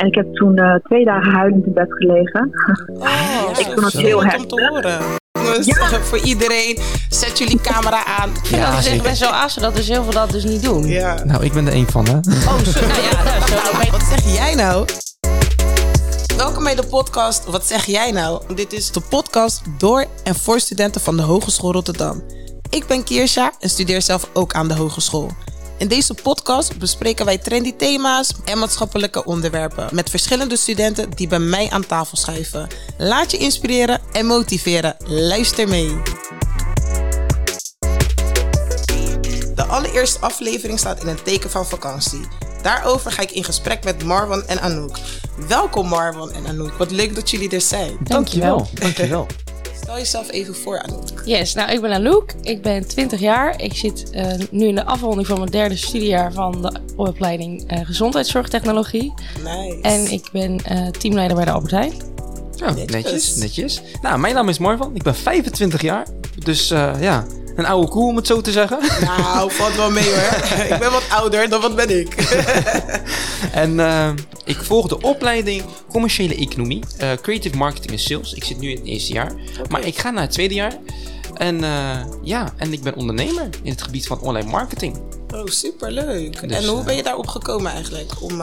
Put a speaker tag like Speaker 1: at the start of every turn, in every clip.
Speaker 1: En ik heb toen uh, twee dagen huilend in bed gelegen.
Speaker 2: Oh, ik vond het heel heftig. om te horen. Ja. Voor iedereen, zet jullie camera aan.
Speaker 3: Ja, dat is best wel assen dat dus heel veel dat dus niet doen.
Speaker 4: Ja. Nou, ik ben er één van, hè?
Speaker 2: Oh, sorry. nou, ja, nou, wat zeg jij nou? Welkom bij de podcast Wat zeg jij nou? Dit is de podcast door en voor studenten van de Hogeschool Rotterdam. Ik ben Kiersja en studeer zelf ook aan de hogeschool. In deze podcast bespreken wij trendy thema's en maatschappelijke onderwerpen met verschillende studenten die bij mij aan tafel schuiven. Laat je inspireren en motiveren. Luister mee. De allereerste aflevering staat in een teken van vakantie. Daarover ga ik in gesprek met Marwan en Anouk. Welkom Marwan en Anouk. Wat leuk dat jullie er zijn.
Speaker 4: Dankjewel. Dankjewel.
Speaker 2: Stel jezelf even voor, Anouk.
Speaker 3: Yes, nou ik ben Anouk. Ik ben 20 jaar. Ik zit uh, nu in de afronding van mijn derde studiejaar van de opleiding uh, Gezondheidszorgtechnologie.
Speaker 2: Nice.
Speaker 3: En ik ben uh, teamleider bij de Albert Heijn.
Speaker 4: Oh, netjes. netjes, Nou, mijn naam is Marvan. Ik ben 25 jaar. Dus ja, een oude koe om het zo te zeggen.
Speaker 2: Nou, valt wel mee hoor. ik ben wat ouder dan wat ben ik.
Speaker 4: en uh, ik volg de opleiding commerciële economie, uh, creative marketing en sales. Ik zit nu in het eerste jaar. Maar ik ga naar het tweede jaar. En uh, ja, en ik ben ondernemer in het gebied van online marketing.
Speaker 2: Oh, superleuk. Dus, en hoe ben je daarop gekomen eigenlijk om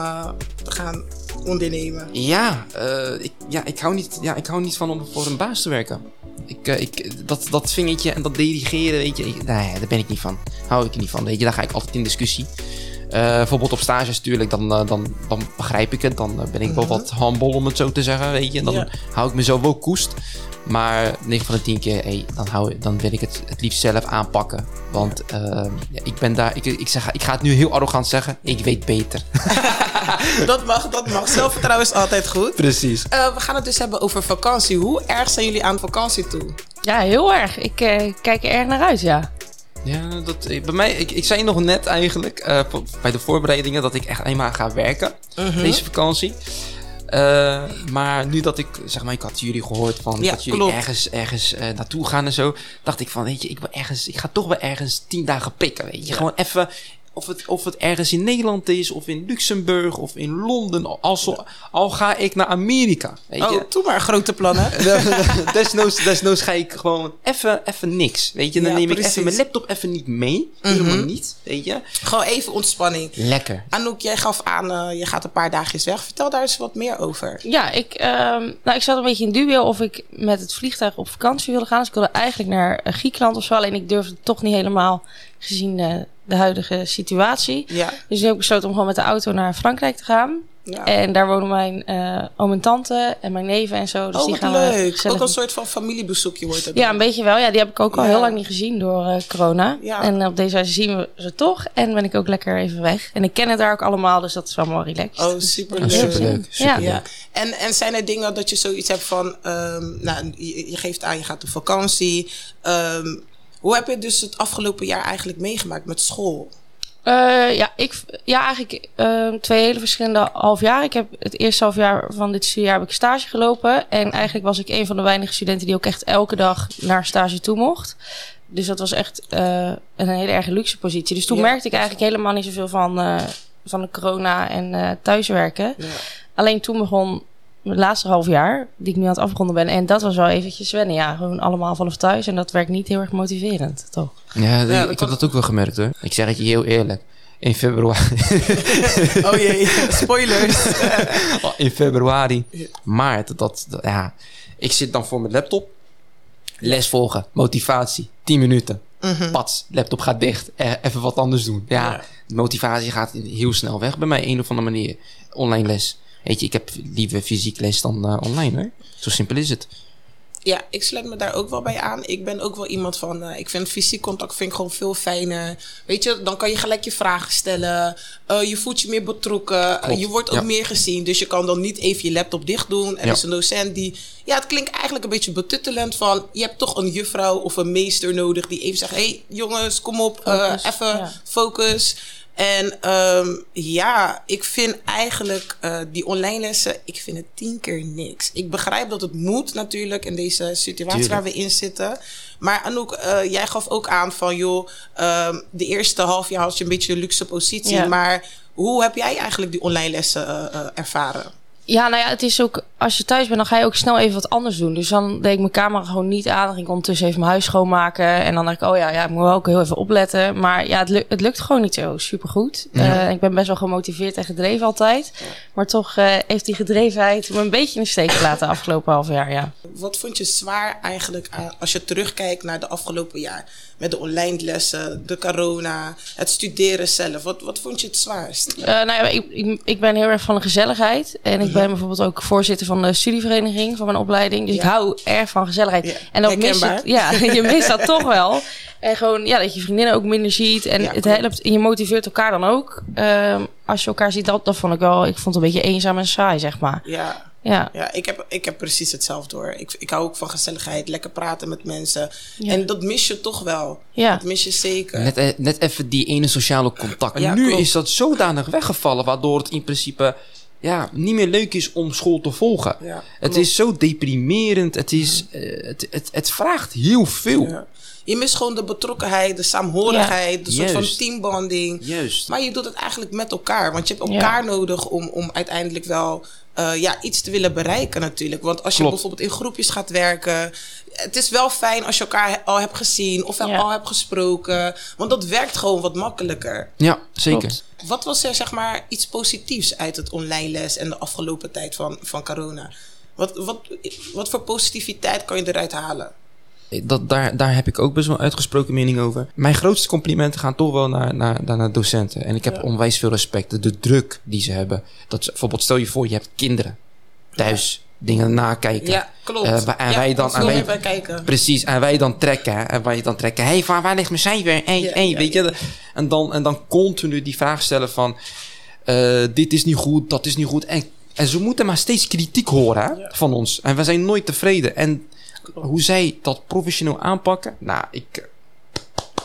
Speaker 2: te gaan ondernemen?
Speaker 4: Ja, ik, ja, ik, hou niet, ja, ik hou niet van om voor een baas te werken. Ik, ik, dat, dat vingertje en dat dirigeren, weet je, ik, nee, daar ben ik niet van. Hou ik er niet van, weet je, daar ga ik altijd in discussie. Uh, bijvoorbeeld op stages natuurlijk, dan, uh, dan, dan begrijp ik het. Dan ben ik wel mhm. wat humble om het zo te zeggen, weet je. En dan hou ik me zo wel koest. Maar 9 van de 10 keer, hey, dan, hou, dan wil ik het het liefst zelf aanpakken. Want uh, ja, ik ben daar, ik, ik, zeg, ik ga het nu heel arrogant zeggen, ik weet beter.
Speaker 2: dat mag, dat mag. Zelfvertrouwen is altijd goed.
Speaker 4: Precies.
Speaker 2: we gaan het dus hebben over vakantie. Hoe erg zijn jullie aan vakantie toe?
Speaker 3: Ja, heel erg. Ik kijk er erg naar uit, ja.
Speaker 4: Ja, dat, bij mij, ik, ik zei nog net eigenlijk uh, bij de voorbereidingen dat ik echt eenmaal ga werken uh-huh. deze vakantie. Uh, maar nu dat ik, zeg maar, ik had jullie gehoord van
Speaker 2: ja,
Speaker 4: dat jullie ergens, ergens uh, naartoe gaan en zo, dacht ik van, weet je, ik wil ergens, ik ga toch wel ergens tien dagen pikken, weet je, ja. gewoon even of het, of het ergens in Nederland is, of in Luxemburg, of in Londen. Als, Al ga ik naar Amerika. Weet
Speaker 2: oh,
Speaker 4: je.
Speaker 2: doe maar grote plannen.
Speaker 4: desnoods, desnoods ga ik gewoon even, even niks. Weet je, dan neem ik even mijn laptop even niet mee. Mm -hmm. Helemaal niet, weet je.
Speaker 2: Gewoon even ontspanning.
Speaker 4: Lekker.
Speaker 2: Anouk, jij gaf aan, uh, je gaat een paar dagjes weg. Vertel daar eens wat meer over.
Speaker 3: Ja, ik, um, nou, ik zat een beetje in dubio of ik met het vliegtuig op vakantie wilde gaan. Dus ik wilde eigenlijk naar Griekenland of zo. Alleen ik durfde het toch niet helemaal gezien... Uh, de huidige situatie.
Speaker 2: Ja.
Speaker 3: Dus nu heb ik besloten om gewoon met de auto naar Frankrijk te gaan. Ja. En daar wonen mijn uh, oom en tante en mijn neven en zo. Dus
Speaker 2: oh,
Speaker 3: die gaan
Speaker 2: leuk. Ook een soort van familiebezoekje wordt het.
Speaker 3: Ja, een beetje wel. Ja, die heb ik ook al heel lang niet gezien door uh, corona. Ja. En op deze wijze zien we ze toch. En ben ik ook lekker even weg. En ik ken het daar ook allemaal, dus dat is wel mooi relaxed.
Speaker 2: Oh, superleuk.
Speaker 4: Oh, superleuk.
Speaker 3: Super
Speaker 2: ja. En, en zijn er dingen dat je zoiets hebt van... Um, nou, je, je, geeft aan, je gaat op vakantie... Um, hoe heb je dus het afgelopen jaar eigenlijk meegemaakt met school?
Speaker 3: Uh, ja, ik, ja, eigenlijk uh, twee hele verschillende half jaar. Ik heb het eerste half jaar van dit studiejaar heb ik stage gelopen. En eigenlijk was ik een van de weinige studenten die ook echt elke dag naar stage toe mocht. Dus dat was echt uh, een hele erg luxe positie. Dus toen ja, merkte ik eigenlijk helemaal niet zoveel van, van de corona en thuiswerken. Ja. Alleen toen begon het laatste half jaar, die ik nu aan het afronden ben. En dat was wel eventjes wennen. Ja, gewoon allemaal vanaf thuis. En dat werkt niet heel erg motiverend, toch?
Speaker 4: Ja, ja ik heb dat ook wel gemerkt hoor. Ik zeg het je heel eerlijk. In februari.
Speaker 2: oh jee, spoilers.
Speaker 4: in februari, maart. Dat, dat, ja. Ik zit dan voor mijn laptop. Les volgen, motivatie, 10 minuten. Mm-hmm. Pats, laptop gaat dicht. E, even wat anders doen. Ja, ja, motivatie gaat heel snel weg bij mij, een of andere manier. Online les. Weet je, ik heb liever fysiek les dan uh, online hoor. Zo simpel is het.
Speaker 2: Ja, ik sluit me daar ook wel bij aan. Ik ben ook wel iemand van, uh, ik vind fysiek contact vind ik gewoon veel fijner. Weet je, dan kan je gelijk je vragen stellen. Uh, je voelt je meer betrokken. Uh, je wordt ook ja. meer gezien. Dus je kan dan niet even je laptop dicht doen. Er ja. is een docent die, ja, het klinkt eigenlijk een beetje betuttelend van, je hebt toch een juffrouw of een meester nodig die even zegt, hey jongens, kom op, focus. even ja. focus. En um, ja, ik vind eigenlijk uh, die online lessen, ik vind het tien keer niks. Ik begrijp dat het moet natuurlijk in deze situatie Tuurlijk. waar we in zitten. Maar Anouk, uh, jij gaf ook aan van joh, um, de eerste half jaar had je een beetje een luxe positie. Ja. Maar hoe heb jij eigenlijk die online lessen uh, ervaren?
Speaker 3: Ja, nou ja, het is ook... Als je thuis bent, dan ga je ook snel even wat anders doen. Dus dan deed ik mijn camera gewoon niet aan. Dan ging ik ondertussen even mijn huis schoonmaken. En dan dacht ik, oh ja, ja ik moet wel ook heel even opletten. Maar ja, het, lukt, het lukt gewoon niet zo supergoed.
Speaker 4: Ja.
Speaker 3: Eh, ik ben best wel gemotiveerd en gedreven altijd. Maar toch eh, heeft die gedrevenheid me een beetje in de steek gelaten de afgelopen half jaar, ja.
Speaker 2: Wat vond je zwaar eigenlijk aan- als je terugkijkt naar de afgelopen jaar? Met de online lessen, de corona, het studeren zelf. Wat, wat vond je het zwaarst?
Speaker 3: Eh, nou ja, ik, ik, ik ben heel erg van de gezelligheid. En ik ben bijvoorbeeld ook voorzitter van de studievereniging van mijn opleiding. Dus
Speaker 2: Ja.
Speaker 3: ik hou erg van gezelligheid.
Speaker 2: Ja,
Speaker 3: En dat mis het, ja, je mist dat toch wel. En gewoon, ja, dat je vriendinnen ook minder ziet. En
Speaker 2: Ja,
Speaker 3: het helpt, en je motiveert elkaar dan ook. Ehm, als je elkaar ziet, dat, dat vond ik wel, ik vond het een beetje eenzaam en saai, zeg maar.
Speaker 2: Ja,
Speaker 3: Ja,
Speaker 2: ja ik, heb, ik heb precies hetzelfde hoor. Ik, ik hou ook van gezelligheid, lekker praten met mensen.
Speaker 3: Ja.
Speaker 2: En dat mis je toch wel.
Speaker 3: ja.
Speaker 2: Dat mis je zeker.
Speaker 4: Net, eh, net even die ene sociale contact. En
Speaker 2: Ja,
Speaker 4: nu
Speaker 2: klopt.
Speaker 4: is dat zodanig weggevallen, waardoor het in principe ja, niet meer leuk is om school te volgen.
Speaker 2: Ja,
Speaker 4: het is zo deprimerend. Het, is, eh, het, het, het vraagt heel veel.
Speaker 2: Ja. Je mist gewoon de betrokkenheid, de saamhorigheid, de soort van teambonding.
Speaker 4: Juist.
Speaker 2: Maar je doet het eigenlijk met elkaar. Want je hebt
Speaker 3: Ja.
Speaker 2: elkaar nodig om, om uiteindelijk wel eh, ja, iets te willen bereiken natuurlijk. Want als je
Speaker 4: Klopt.
Speaker 2: bijvoorbeeld in groepjes gaat werken... Het is wel fijn als je elkaar al hebt gezien of
Speaker 3: Ja.
Speaker 2: al hebt gesproken. Want dat werkt gewoon wat makkelijker.
Speaker 4: Ja, zeker.
Speaker 3: Klopt.
Speaker 2: Wat was er zeg maar iets positiefs uit het online les en de afgelopen tijd van, van corona? Wat, wat, wat voor positiviteit kan je eruit halen?
Speaker 4: Dat, daar, daar heb ik ook best wel een uitgesproken mening over. Mijn grootste complimenten gaan toch wel naar, naar, naar, docenten. En ik heb
Speaker 2: Ja.
Speaker 4: onwijs veel respect. De, druk die ze hebben. Dat ze, bijvoorbeeld, stel je voor, je hebt kinderen thuis dingen nakijken.
Speaker 2: Ja, klopt.
Speaker 4: Eh, en
Speaker 2: ja,
Speaker 4: wij dan- en wij-
Speaker 2: kijken.
Speaker 4: Precies, en wij dan trekken. En wij dan trekken. Hé, hey, waar, waar ligt mijn cijfer? Hey, hey, weet je? En dan, en dan continu die vraag stellen van... eh, dit is niet goed, dat is niet goed. En, en ze moeten maar steeds kritiek horen hè, van ons. En we zijn nooit tevreden. En hoe zij dat professioneel aanpakken... Nou, ik,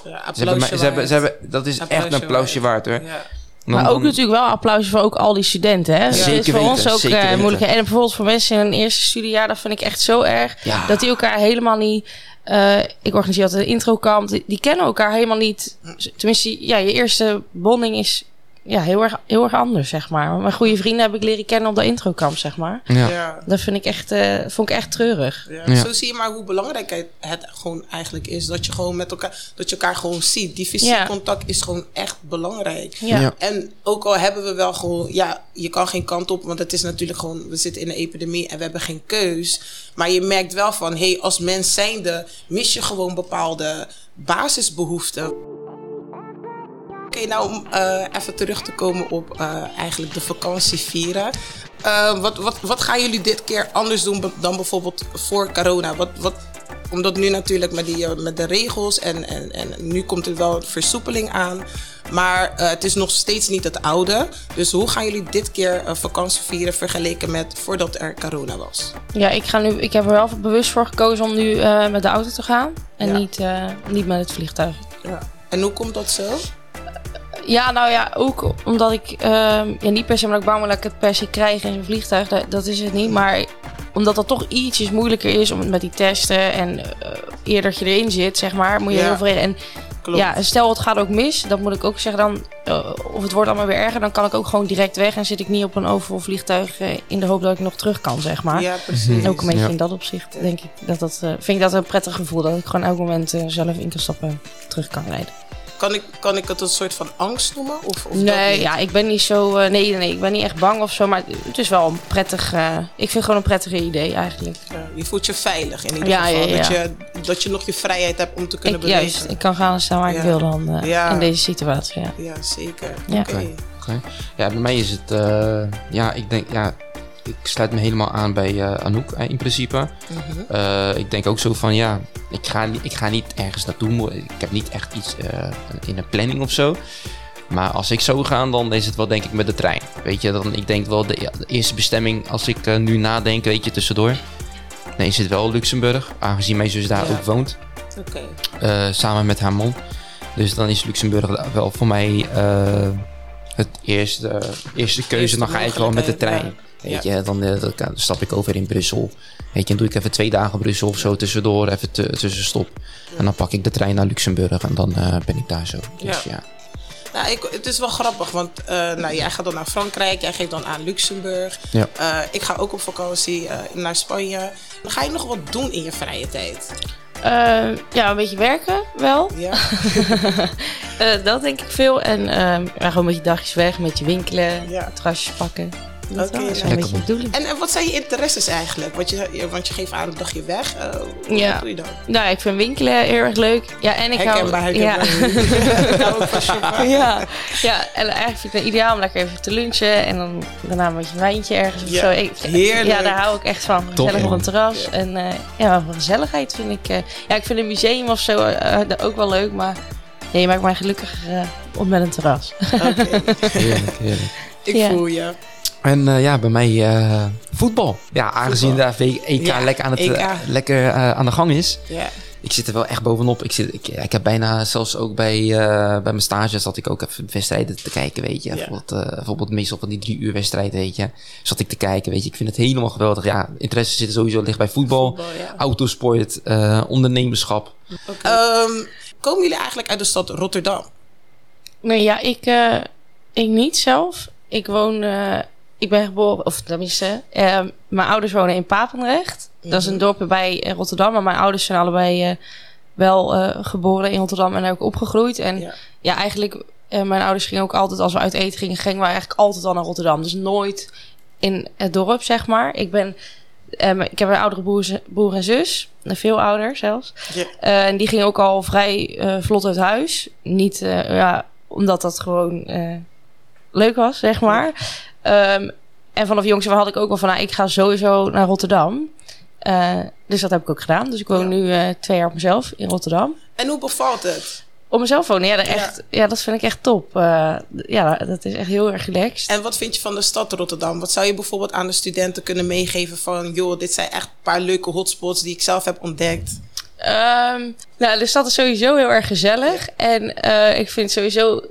Speaker 2: Ja,
Speaker 4: ze hebben, ze hebben, ze hebben, dat is echt een
Speaker 2: Applausje
Speaker 4: applausje waard hoor.
Speaker 2: Ja.
Speaker 4: Dan-
Speaker 3: Maar ook
Speaker 4: dan-
Speaker 3: natuurlijk wel applaus voor ook al die studenten. Hè? Dus
Speaker 4: Zeker
Speaker 3: is voor ons
Speaker 4: weten,
Speaker 3: ook
Speaker 4: zeker
Speaker 3: eh, moeilijk. En bijvoorbeeld voor mensen in een eerste studiejaar, dat vind ik echt zo erg.
Speaker 4: Ja.
Speaker 3: Dat die elkaar helemaal niet. eh, ik organiseer altijd een introkamp. Die, die kennen elkaar helemaal niet. Tenminste, ja, je eerste bonding is ja, heel, erg, heel erg anders, zeg maar. Mijn goede vrienden heb ik leren kennen op de introkamp, zeg maar.
Speaker 4: Ja.
Speaker 2: Ja.
Speaker 3: Dat vind ik echt, eh, vond ik echt treurig.
Speaker 2: Ja.
Speaker 4: Ja.
Speaker 2: Zo zie je maar hoe belangrijk het, het gewoon eigenlijk is. Dat je gewoon met elkaar, dat je elkaar gewoon ziet. Die fysiek
Speaker 3: Ja.
Speaker 2: contact is gewoon echt belangrijk.
Speaker 3: Ja.
Speaker 4: Ja.
Speaker 2: En ook al hebben we wel gewoon, ja, je kan geen kant op, want het is natuurlijk gewoon, we zitten in een epidemie en we hebben geen keus. Maar je merkt wel van, hé, hey, als mens zijnde mis je gewoon bepaalde basisbehoeften. Oké, nou om eh, even terug te komen op eh, eigenlijk de vakantie vieren. Eh, wat, wat, wat gaan jullie dit keer anders doen dan bijvoorbeeld voor corona? Wat, wat, omdat nu natuurlijk met, die, met de regels en, en, en nu komt er wel versoepeling aan. Maar het is nog steeds niet het oude. Dus hoe gaan jullie dit keer vakantie vieren vergeleken met voordat er corona was?
Speaker 3: Ja, ik, ga nu, ik heb er wel bewust voor gekozen om nu met de auto te gaan. En
Speaker 2: Ja.
Speaker 3: niet, niet met het vliegtuig.
Speaker 2: Ja. En hoe komt dat zo?
Speaker 3: Ja, nou ja, ook omdat ik ehm, ja, niet per se omdat ik bang ben dat ik het per se krijg in een vliegtuig. Dat, dat is het niet. Maar omdat dat toch ietsjes moeilijker is om met die testen en eh, eerder dat je erin zit, zeg maar, moet je
Speaker 2: Ja.
Speaker 3: heel veel. En
Speaker 2: Klopt.
Speaker 3: ja, stel het gaat ook mis, dat moet ik ook zeggen dan. eh, of het wordt allemaal weer erger, dan kan ik ook gewoon direct weg en zit ik niet op een overvol vliegtuig eh, in de hoop dat ik nog terug kan, zeg maar.
Speaker 2: Ja, precies.
Speaker 3: Ook een beetje
Speaker 4: Ja.
Speaker 3: in dat opzicht denk ik dat dat vind ik dat een prettig gevoel dat ik gewoon elk moment zelf in kan stappen en terug kan rijden.
Speaker 2: Kan ik, kan ik het een soort van angst noemen? Of, of
Speaker 3: Nee, ja, ik ben niet zo. eh, nee, nee, nee, ik ben niet echt bang of zo. Maar het is wel een prettig. eh, ik vind gewoon een prettige idee eigenlijk.
Speaker 2: Ja, je voelt je veilig in ieder
Speaker 3: Ja,
Speaker 2: geval.
Speaker 3: ja,
Speaker 2: Dat, je, dat je nog je vrijheid hebt om te kunnen
Speaker 3: Ik,
Speaker 2: bewegen.
Speaker 3: juist, ik kan gaan en staan waar ik wil dan eh,
Speaker 2: Ja.
Speaker 3: in deze situatie. Ja.
Speaker 2: Ja, zeker.
Speaker 3: Ja.
Speaker 2: Oké.
Speaker 4: Oké. Ja, bij mij is het... eh, ja, ik denk... Ja, ik sluit me helemaal aan bij eh, Anouk in principe.
Speaker 2: Mhm.
Speaker 4: Eh, ik denk ook zo van, ja, ik ga, niet- ik ga niet ergens naartoe. Ik heb niet echt iets eh, in een planning of zo. Maar als ik zou gaan, dan is het wel denk ik met de trein. Weet je, dan ik denk wel de, ja, de eerste bestemming, als ik nu nadenk, weet je, tussendoor. Dan is het wel Luxemburg, aangezien mijn zus daar
Speaker 2: Ja.
Speaker 4: ook woont. Samen met haar man. Dus dan is Luxemburg wel voor mij het eerste, eerste keuze.
Speaker 2: Eerste
Speaker 4: dan ga ik gewoon met de trein. Weet je, dan, eh, dan stap ik over in Brussel. Weet je, dan doe ik even twee dagen Brussel of zo tussendoor, even tussenstop. En dan pak ik de trein naar Luxemburg en dan eh, ben ik daar zo. Dus
Speaker 2: Ja.
Speaker 4: ja.
Speaker 2: Nou, ik, het is wel grappig, want eh, nou, jij gaat dan naar Frankrijk, jij geeft dan aan Luxemburg.
Speaker 4: Ja.
Speaker 2: Eh, ik ga ook op vakantie eh, naar Spanje. Ga je nog wat doen in je vrije tijd?
Speaker 3: Ja, een beetje werken wel.
Speaker 2: Ja.
Speaker 3: Eh, dat denk ik veel. En ehm, ja, gewoon een beetje dagjes weg, een beetje winkelen,
Speaker 2: Ja.
Speaker 3: terrasjes pakken. Dat
Speaker 2: Oké,
Speaker 3: is
Speaker 2: lekker
Speaker 3: een beetje bedoeling.
Speaker 2: En, en wat zijn je interesses eigenlijk? Want je, want je geeft aan een dagje weg. Eh, hoe-
Speaker 3: Ja.
Speaker 2: Wat doe je dan?
Speaker 3: Nou, ik vind winkelen heel erg leuk. Ja, en ik
Speaker 2: Herkenbaar,
Speaker 3: hou...
Speaker 2: herkenbaar.
Speaker 3: Ja. ja, ja, en eigenlijk vind ik het ideaal om lekker even te lunchen. En dan daarna een beetje een wijntje ergens of
Speaker 2: Ja,
Speaker 3: zo. Ik,
Speaker 2: heerlijk.
Speaker 3: Ja, daar hou ik echt van.
Speaker 4: Top,
Speaker 3: Gezellig op een terras. En eh, ja, van gezelligheid vind ik... eh, ja, ik vind een museum of zo eh, ook wel leuk. Maar ja, je maakt mij gelukkiger eh, op met een terras.
Speaker 2: Oké,
Speaker 4: Heerlijk, heerlijk.
Speaker 2: ik
Speaker 3: Ja.
Speaker 2: voel je.
Speaker 4: En eh, ja, bij mij eh, voetbal. Ja, aangezien
Speaker 2: Voetbal.
Speaker 4: de EK
Speaker 2: Ja,
Speaker 4: lekker, aan, het,
Speaker 2: EK.
Speaker 4: lekker eh, aan de gang is.
Speaker 2: Ja.
Speaker 4: Ik zit er wel echt bovenop. Ik, zit, ik, ik heb bijna zelfs ook bij, eh, bij mijn stage zat ik ook even wedstrijden te kijken, weet je.
Speaker 2: Ja.
Speaker 4: Bijvoorbeeld, bijvoorbeeld meestal van die drie uur wedstrijd, weet je. Zat ik te kijken, weet je. Ik vind het helemaal geweldig. Ja, interesse zit sowieso ligt bij voetbal,
Speaker 2: Voetbal, ja.
Speaker 4: autosport, eh, ondernemerschap.
Speaker 2: Ehm, komen jullie eigenlijk uit de stad Rotterdam?
Speaker 3: Nee, ja, ik, eh, ik niet zelf. Ik woon... ik ben geboren... Of tenminste... eh, mijn ouders wonen in Papendrecht. Dat is een
Speaker 2: Mhm.
Speaker 3: dorpje bij eh, Rotterdam. Maar mijn ouders zijn allebei eh, wel eh, geboren in Rotterdam en ook opgegroeid. En
Speaker 2: Ja.
Speaker 3: ja, eigenlijk... mijn ouders gingen ook altijd... Als we uit eten gingen, gingen we eigenlijk altijd al naar Rotterdam. Dus nooit in het dorp, zeg maar. Ik ben... eh, ik heb een oudere broer, broer en zus. Veel ouder zelfs.
Speaker 2: Ja.
Speaker 3: En die ging ook al vrij vlot uit huis. Niet ja, omdat dat gewoon leuk was, zeg maar. Ehm, en vanaf jongs af had ik ook wel van, nou, ik ga sowieso naar Rotterdam. Eh, dus dat heb ik ook gedaan. Dus ik woon
Speaker 2: Ja.
Speaker 3: nu eh, twee jaar op mezelf in Rotterdam.
Speaker 2: En hoe bevalt het?
Speaker 3: Op mezelf wonen, ja, dat,
Speaker 2: Ja.
Speaker 3: echt, ja. dat vind ik echt top. Eh, ja, dat is echt heel erg relaxed.
Speaker 2: En wat vind je van de stad Rotterdam? Wat zou je bijvoorbeeld aan de studenten kunnen meegeven van... joh, dit zijn echt een paar leuke hotspots die ik zelf heb ontdekt.
Speaker 3: Ehm, nou, de stad is sowieso heel erg gezellig. En ik vind sowieso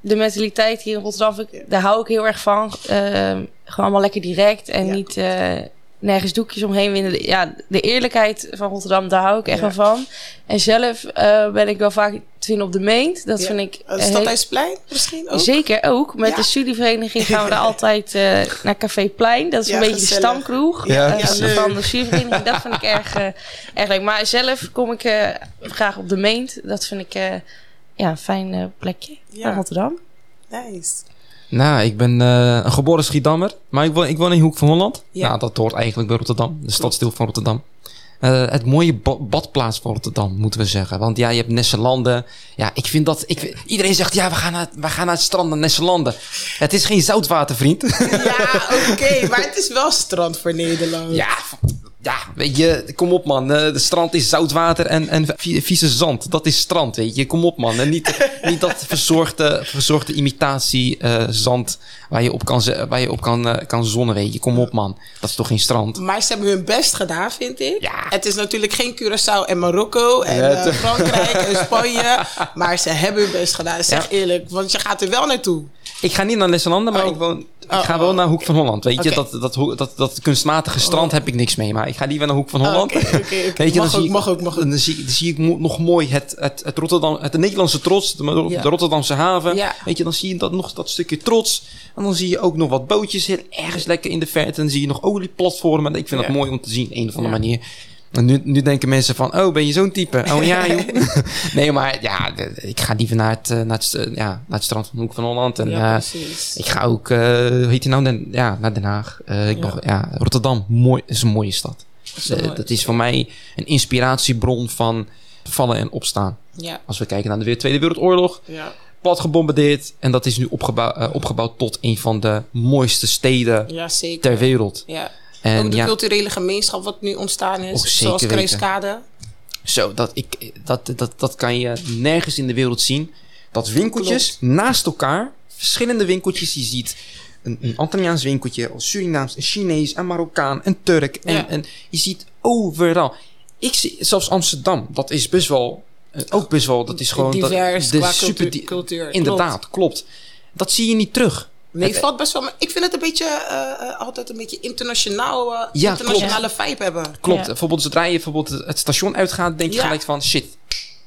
Speaker 3: de mentaliteit hier in Rotterdam, daar hou ik heel erg van. Ehm, gewoon allemaal lekker direct en
Speaker 2: Ja.
Speaker 3: niet eh, nergens doekjes omheen winnen. Ja, de eerlijkheid van Rotterdam, daar hou ik echt
Speaker 2: Ja.
Speaker 3: wel van. En zelf eh, ben ik wel vaak te vinden op de Meent. Dat
Speaker 2: Ja.
Speaker 3: vind ik...
Speaker 2: Het
Speaker 3: eh,
Speaker 2: Stadhuisplein misschien ook?
Speaker 3: Zeker ook. Met
Speaker 2: Ja.
Speaker 3: de studievereniging gaan we daar altijd eh, naar Café Plein. Dat is
Speaker 2: Ja,
Speaker 3: een beetje
Speaker 2: gezellig.
Speaker 3: de stamkroeg
Speaker 4: Ja,
Speaker 2: ja,
Speaker 3: van- de studievereniging. Dat vind ik erg, erg leuk. Maar zelf kom ik eh, graag op de Meent. Dat vind ik eh, ja, een fijn eh, plekje
Speaker 2: Ja.
Speaker 3: Rotterdam.
Speaker 2: Nice.
Speaker 4: Nou, ik ben eh, een geboren Schiedammer, maar ik woon, ik woon in Hoek van Holland.
Speaker 2: Ja.
Speaker 4: Nou, dat hoort eigenlijk bij Rotterdam, de stadsdeel van Rotterdam. Eh, het mooie ba- badplaats van Rotterdam, moeten we zeggen. Want ja, je hebt Nesselanden. Ja, ik vind dat... Ik, iedereen zegt, ja, we gaan, naar, we gaan naar het strand naar Nesselanden. Het is geen zoutwater, vriend.
Speaker 2: Ja, oké. maar het is wel strand voor Nederland.
Speaker 4: ja, ja, weet je, kom op man. Eh, de strand is zoutwater en, en vi- vieze zand. Dat is strand, weet je. Kom op man. En niet, niet dat verzorgde, verzorgde imitatie eh, zand waar je op, kan, waar je op kan, eh, kan zonnen, weet je. Kom op man. Dat is toch geen strand?
Speaker 2: Maar ze hebben hun best gedaan, vind ik.
Speaker 4: Ja.
Speaker 2: Het is natuurlijk geen Curaçao en Marokko en eh, Frankrijk en Spanje. Maar ze hebben hun best gedaan. Zeg
Speaker 4: Ja.
Speaker 2: eerlijk, want je gaat er wel naartoe.
Speaker 4: Ik ga niet naar Nesselanden, maar
Speaker 2: Oh.
Speaker 4: ik, woon, ik
Speaker 2: Oh,
Speaker 4: ga wel
Speaker 2: oh.
Speaker 4: naar Hoek van Holland. Weet je, dat, dat, dat, dat kunstmatige strand heb ik niks mee. Maar ik ga liever naar Hoek van Holland. Weet je,
Speaker 2: Mag
Speaker 4: dan
Speaker 2: ook,
Speaker 4: zie,
Speaker 2: mag ook, mag ook.
Speaker 4: Dan zie, dan zie ik nog mooi het, het, het, Rotterdam, het Nederlandse trots, de, de Rotterdamse haven.
Speaker 2: Ja.
Speaker 4: Weet je, dan zie je dat, nog dat stukje trots. En dan zie je ook nog wat bootjes ergens lekker in de verte. En dan zie je nog olieplatformen. Ik vind
Speaker 2: Ja.
Speaker 4: dat mooi om te zien, een of andere
Speaker 2: Ja.
Speaker 4: manier. En nu, nu denken mensen van, oh, ben je zo'n type? Oh ja, joh. nee, maar ja, ik ga liever naar het, eh, naar het, ja, naar het strand van de Hoek van Holland. En,
Speaker 2: Ja, precies.
Speaker 4: ik ga ook, eh, hoe heet nou, Den, ja, naar Den Haag. Ik
Speaker 2: Ja.
Speaker 4: ja, Rotterdam, mooi, is een mooie stad.
Speaker 2: zo
Speaker 4: dat is voor mij een inspiratiebron van vallen en opstaan.
Speaker 2: Ja,
Speaker 4: Als we kijken naar de Tweede Wereldoorlog,
Speaker 2: ja,
Speaker 4: plat gebombardeerd. En dat is nu opgebouw, opgebouwd tot een van de mooiste steden
Speaker 2: ja, zeker.
Speaker 4: ter wereld.
Speaker 2: Ja.
Speaker 4: En
Speaker 2: ook de
Speaker 4: ja,
Speaker 2: culturele gemeenschap wat nu ontstaan is. Zoals. Kruiskade.
Speaker 4: zo, dat, ik, dat, dat, dat kan je nergens in de wereld zien. Dat winkeltjes naast elkaar, verschillende winkeltjes, je ziet een, een Antilliaans winkeltje, een Surinaams, een Chinees, een Marokkaan, een Turk. En,
Speaker 2: Ja.
Speaker 4: en je ziet overal. Ik zie, zelfs Amsterdam, dat is best wel, eh, ook best wel, dat is gewoon...
Speaker 2: Divers
Speaker 4: dat,
Speaker 2: qua
Speaker 4: de super
Speaker 2: cultuur.
Speaker 4: di-
Speaker 2: cultuur.
Speaker 4: Inderdaad, klopt. Dat zie je niet terug.
Speaker 2: Nee,
Speaker 4: Het-
Speaker 2: het valt best wel. Maar ik vind het een beetje eh, eh, altijd een beetje internationaal, eh,
Speaker 4: Ja,
Speaker 2: internationale vibe hebben.
Speaker 4: Klopt.
Speaker 3: Ja.
Speaker 4: Bijvoorbeeld zodra je bijvoorbeeld het station uitgaat, denk je
Speaker 2: Ja.
Speaker 4: gelijk van shit.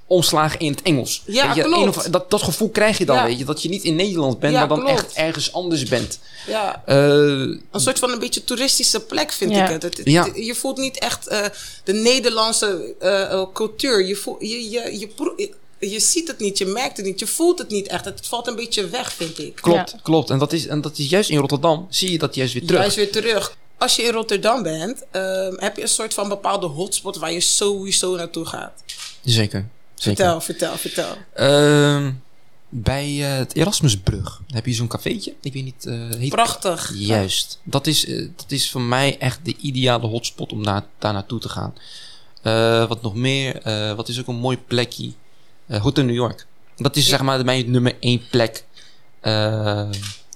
Speaker 4: omslagen in het Engels.
Speaker 2: Ja,
Speaker 4: je,
Speaker 2: klopt.
Speaker 4: of- dat, dat gevoel krijg je dan,
Speaker 2: Ja.
Speaker 4: weet je. Dat je niet in Nederland bent,
Speaker 2: Ja,
Speaker 4: maar dan
Speaker 2: klopt.
Speaker 4: echt ergens anders bent.
Speaker 2: Ja,
Speaker 4: Eh,
Speaker 2: een soort van een beetje toeristische plek vind
Speaker 3: Ja.
Speaker 2: ik het. Het- het-
Speaker 4: Ja.
Speaker 2: Je voelt niet echt eh, de Nederlandse cultuur. Je, voelt, je, je, je, je, je ziet het niet, je merkt het niet, je voelt het niet echt. Het valt een beetje weg, vind ik.
Speaker 4: klopt,
Speaker 3: Ja.
Speaker 4: klopt. En dat, is, en dat is juist in Rotterdam, zie je dat juist weer terug.
Speaker 2: Juist weer terug. Als je in Rotterdam bent, ehm, heb je een soort van bepaalde hotspot waar je sowieso naartoe gaat.
Speaker 4: Zeker. Zeker.
Speaker 2: Vertel, vertel, vertel.
Speaker 4: Ehm, bij eh, het Erasmusbrug heb je zo'n cafeetje. Ik weet niet, eh heet
Speaker 2: Prachtig.
Speaker 4: Juist. Dat is, eh, dat is voor mij echt de ideale hotspot om daar, daar naartoe te gaan. Eh, wat nog meer? eh, wat is ook een mooi plekje? Eh Hotel New York. Dat is zeg maar mijn nummer één plek eh,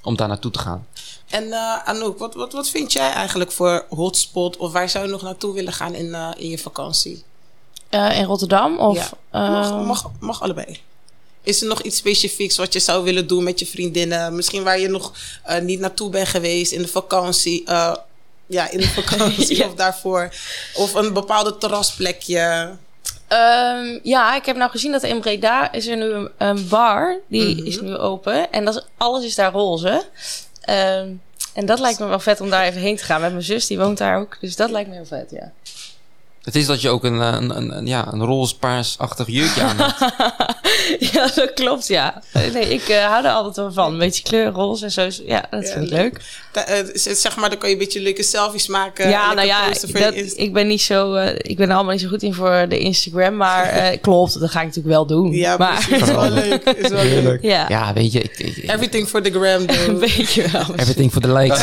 Speaker 4: om daar naartoe te gaan.
Speaker 2: En eh, Anouk, wat, wat, wat vind jij eigenlijk voor hotspot? Of waar zou je nog naartoe willen gaan in, eh, in je vakantie?
Speaker 3: Eh, in Rotterdam? Of,
Speaker 2: Ja. Mag,
Speaker 3: eh,
Speaker 2: mag, mag allebei. Is er nog iets specifieks wat je zou willen doen met je vriendinnen? Misschien waar je nog eh, niet naartoe bent geweest in de vakantie. eh, ja, in de vakantie
Speaker 3: Ja.
Speaker 2: of daarvoor. Of een bepaalde terrasplekje.
Speaker 3: Ehm, ja, ik heb nou gezien dat in Breda is er nu een, een bar. Die
Speaker 2: Mhm.
Speaker 3: is nu open. En dat is, alles is daar roze. Ehm, en dat lijkt me wel vet om daar even heen te gaan. Met mijn zus, die woont daar ook. Dus dat lijkt me heel vet, ja.
Speaker 4: Het is dat je ook een, eh, een, een, een- ja, een roze paarsachtig jurkje aan hebt.
Speaker 3: ja, dat klopt, ja. Nee, ik eh, hou er altijd wel van. Een beetje kleur roze en zo. Ja, dat
Speaker 2: Ja,
Speaker 3: vind ik
Speaker 2: leuk.
Speaker 3: leuk.
Speaker 2: Da- eh, zeg maar, dan kan je een beetje leuke selfies maken.
Speaker 3: ja, nou ja, dat, ik ben niet zo... eh, ik ben er allemaal niet zo goed in voor de Instagram. Maar eh, klopt, dat ga ik natuurlijk wel doen.
Speaker 2: Ja,
Speaker 3: maar.
Speaker 2: Is wel leuk. Is wel leuk.
Speaker 3: ja,
Speaker 4: Ja, weet je. Ik,
Speaker 2: Everything for the gram,
Speaker 3: een beetje wel.
Speaker 4: everything for the likes.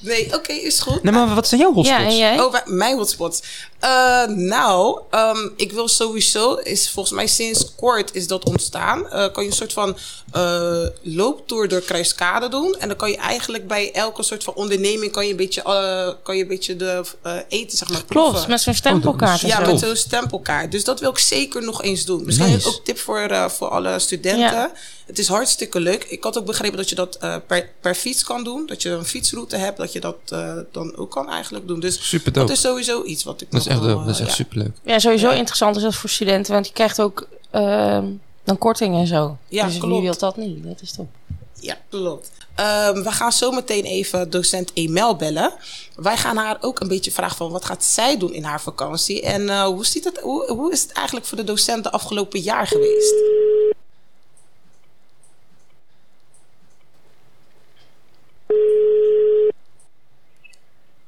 Speaker 2: Nee, oké, is goed.
Speaker 4: nee, maar wat zijn jouw hotspots?
Speaker 3: Ja, en jij?
Speaker 2: Oh, mijn hotspots. Eh, nou, ehm, ik wil sowieso, is volgens mij sinds kort is dat ontstaan. Eh, kan je een soort van eh, looptour door Kruiskade doen. En dan kan je eigenlijk bij elke soort van onderneming kan je een beetje, kan je een beetje de eh, eten, zeg maar,
Speaker 3: Klopt,
Speaker 2: proeven.
Speaker 3: met zo'n stempelkaart en
Speaker 2: Ja,
Speaker 3: zo.
Speaker 2: met zo'n stempelkaart. Dus dat wil ik zeker nog eens doen. Misschien
Speaker 4: Nice.
Speaker 2: ook tip voor, eh, voor alle studenten.
Speaker 3: Ja.
Speaker 2: Het is hartstikke leuk. Ik had ook begrepen dat je dat eh, per, per fiets kan doen. Dat je een fietsroute hebt, dat je dat eh, dan ook kan eigenlijk doen. Dus
Speaker 4: Super
Speaker 2: dat is sowieso iets wat ik
Speaker 4: Dat is
Speaker 2: nog
Speaker 4: echt
Speaker 2: wel.
Speaker 4: Dat is
Speaker 2: eh,
Speaker 4: echt
Speaker 2: ja.
Speaker 4: superleuk.
Speaker 3: Ja, sowieso interessant is dat voor studenten, want je krijgt ook ehm, dan korting en zo.
Speaker 2: Ja,
Speaker 3: dus
Speaker 2: klopt.
Speaker 3: wie wil dat niet? Dat is top.
Speaker 2: Ja, klopt. Ehm, we gaan zo meteen even docent Emel bellen. Wij gaan haar ook een beetje vragen van wat gaat zij doen in haar vakantie. En eh, hoe, ziet het, hoe, hoe is het eigenlijk voor de docent de afgelopen jaar geweest?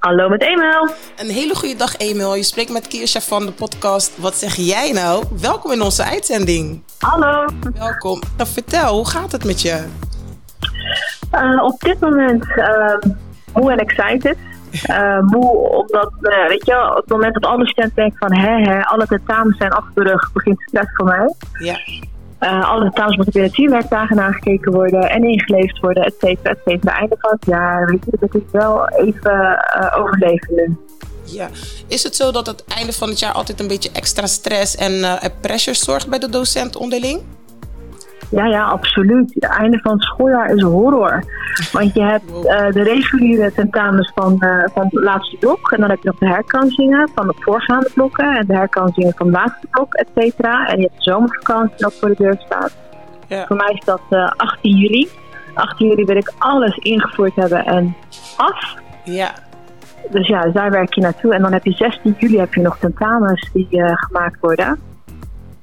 Speaker 1: Hallo met Emel.
Speaker 2: Een hele goede dag, Emil. Je spreekt met Kirsja van de podcast Wat zeg jij nou? Welkom in onze uitzending.
Speaker 1: Hallo.
Speaker 2: Welkom. Nou, vertel, hoe gaat het met je?
Speaker 1: Eh, op dit moment eh, moe en excited. Eh, moe omdat, weet je, op het moment dat alle studenten denken van hè, hè, alle tentamens zijn achter de rug, begint stress voor mij.
Speaker 2: Ja,
Speaker 1: Eh, alle tentamens moeten binnen tien werkdagen nagekeken worden en ingeleverd worden, et cetera, et. Einde van het jaar, weet je, dat is wel even eh, overleven nu.
Speaker 2: ja. Is het zo dat het einde van het jaar altijd een beetje extra stress en en pressure zorgt bij de docent onderling?
Speaker 1: Ja, ja, absoluut. Het einde van het schooljaar is horror. Want je hebt eh, de reguliere tentamens van, eh, van het laatste blok. En dan heb je nog de herkansingen van de voorgaande blokken. En de herkansingen van het laatste blok, et cetera. En je hebt de zomervakantie dat voor de deur staat.
Speaker 2: Ja.
Speaker 1: Voor mij is dat eh 18 juli. 18 juli wil ik alles ingevoerd hebben en af.
Speaker 2: Ja,
Speaker 1: Dus ja, dus daar werk je naartoe. En dan heb je 16 juli heb je nog tentamens die eh, gemaakt worden.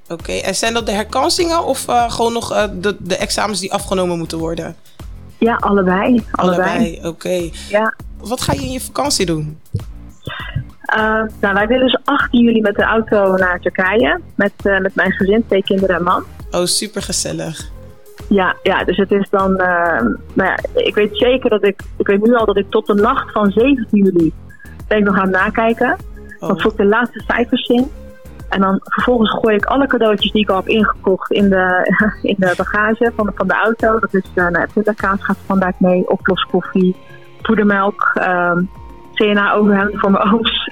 Speaker 2: Oké. En zijn dat de herkansingen of eh, gewoon nog eh, de, de examens die afgenomen moeten worden?
Speaker 1: Ja, allebei. Allebei.
Speaker 2: oké.
Speaker 1: Ja.
Speaker 2: Wat ga je in je vakantie doen?
Speaker 1: Uh, nou, wij willen dus 18 juli met de auto naar Turkije. Met, met mijn gezin, twee kinderen en man.
Speaker 2: Oh, super gezellig.
Speaker 1: Ja, ja, dus het is dan. Nou ja, ik weet zeker dat ik. Ik weet nu al dat ik tot de nacht van 17 juli. ben ik nog aan het nakijken.
Speaker 2: Oh.
Speaker 1: Dan voel ik de laatste cijfers in. En dan vervolgens gooi ik alle cadeautjes die ik al heb ingekocht in de, in de bagage van de, van de auto. Dat is uh, nou, pindakaas gaat standaard mee, oploskoffie, poedermelk, uh, CNA-overhemd voor mijn ooms.